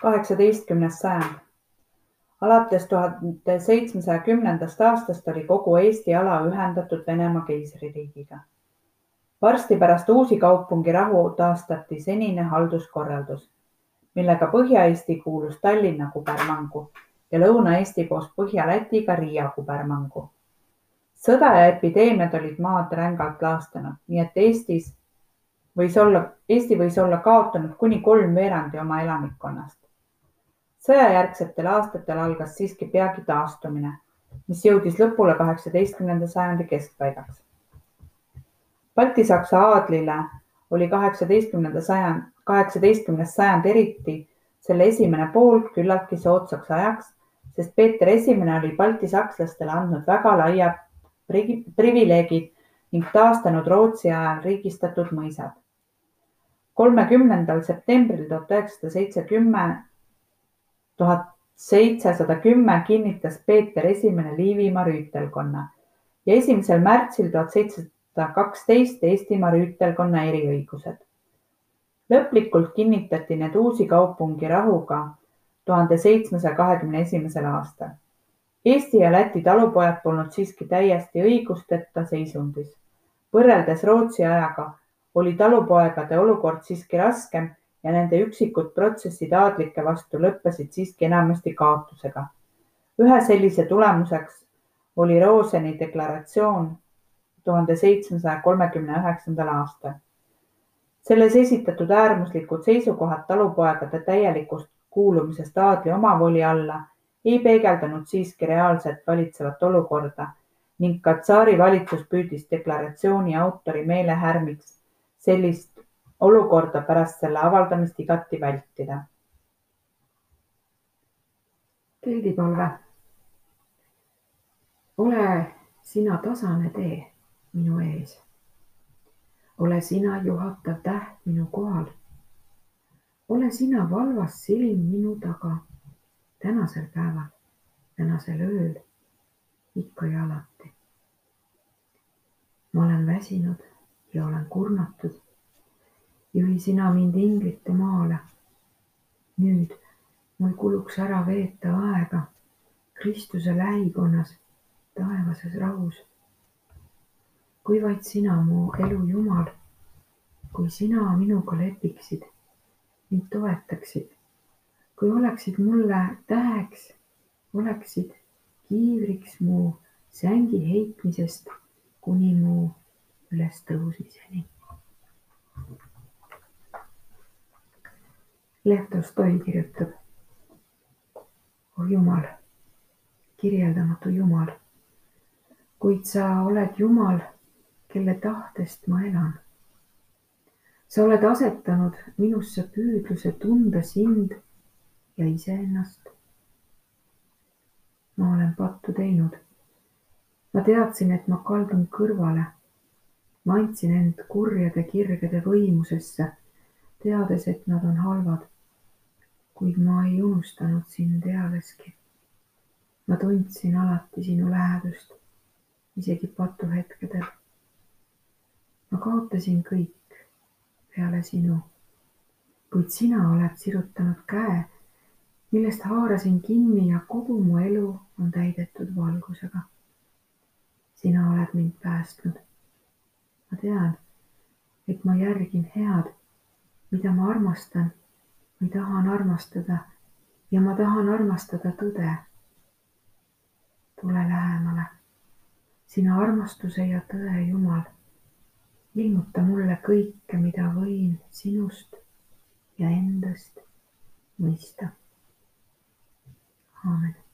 kaheksateistkümnes sajand. alates tuhande seitsmesaja kümnendast aastast oli kogu Eesti ala ühendatud Venemaa keisririigiga. varsti pärast uusi kaupungi rahu taastati senine halduskorraldus, millega Põhja-Eesti kuulus Tallinna kubermangu ja Lõuna-Eesti koos Põhja-Lätiga Riia kubermangu. sõda ja epideemiad olid maad rängalt laastanud, nii et Eestis võis olla, Eesti võis olla kaotanud kuni kolmveerandi oma elanikkonnast sõjajärgsetel aastatel algas siiski peagi taastumine, mis jõudis lõpule kaheksateistkümnenda sajandi keskpaigaks. Balti-Saksa aadlile oli kaheksateistkümnenda sajand, kaheksateistkümnes sajand eriti selle esimene pool küllaltki soodsaks ajaks, sest Peeter Esimene oli baltisakslastele andnud väga laiad privileegid ning taastanud Rootsi ajal riigistatud mõisad. kolmekümnendal septembril tuhat üheksasada seitsekümmend tuhat seitsesada kümme kinnitas Peeter Esimene Liivimaa rüütelkonna ja esimesel märtsil tuhat seitsesada kaksteist Eestimaa rüütelkonna eriõigused. lõplikult kinnitati need uusi kaupungi rahuga tuhande seitsmesaja kahekümne esimesel aastal. Eesti ja Läti talupojad polnud siiski täiesti õigusteta seisundis. võrreldes Rootsi ajaga oli talupoegade olukord siiski raskem ja nende üksikud protsessid aadlike vastu lõppesid siiski enamasti kaotusega. ühe sellise tulemuseks oli Roseni deklaratsioon tuhande seitsmesaja kolmekümne üheksandal aastal. selles esitatud äärmuslikud seisukohad talupoegade täielikust kuulumisest aadli omavoli alla ei peegeldanud siiski reaalset valitsevat olukorda ning ka tsaari valitsus püüdis deklaratsiooni autori meelehärmiks sellist olukorda pärast selle avaldamist igati vältida. keldipalve. ole sina tasane tee minu ees. ole sina juhatav täht minu kohal. ole sina valvas silm minu taga tänasel päeval, tänasel ööl, ikka ja alati. ma olen väsinud ja olen kurnatud juhi sina mind inglite maale. nüüd mul kuluks ära veeta aega Kristuse lähikonnas, taevases rahus. kui vaid sina, mu elu Jumal, kui sina minuga lepiksid, mind toetaksid, kui oleksid mulle täheks, oleksid kiivriks mu sängi heitmisest kuni mu ülestõusmiseni Lev Tolstoi kirjutab. oh Jumal, kirjeldamatu Jumal, kuid sa oled Jumal, kelle tahtest ma elan. sa oled asetanud minusse püüdluse tunda sind ja iseennast. ma olen pattu teinud. ma teadsin, et ma kaldun kõrvale. ma andsin end kurjade kirgede võimusesse, teades, et nad on halvad kuid ma ei unustanud sind ealeski. ma tundsin alati sinu lähedust, isegi patuhetkedel. ma kaotasin kõik peale sinu, kuid sina oled sirutanud käe, millest haarasin kinni ja kogu mu elu on täidetud valgusega. sina oled mind päästnud. ma tean, et ma järgin head, mida ma armastan ma tahan armastada ja ma tahan armastada tõde. tule lähemale, sina armastuse ja tõe Jumal. ilmuta mulle kõike, mida võin sinust ja endast mõista. aamen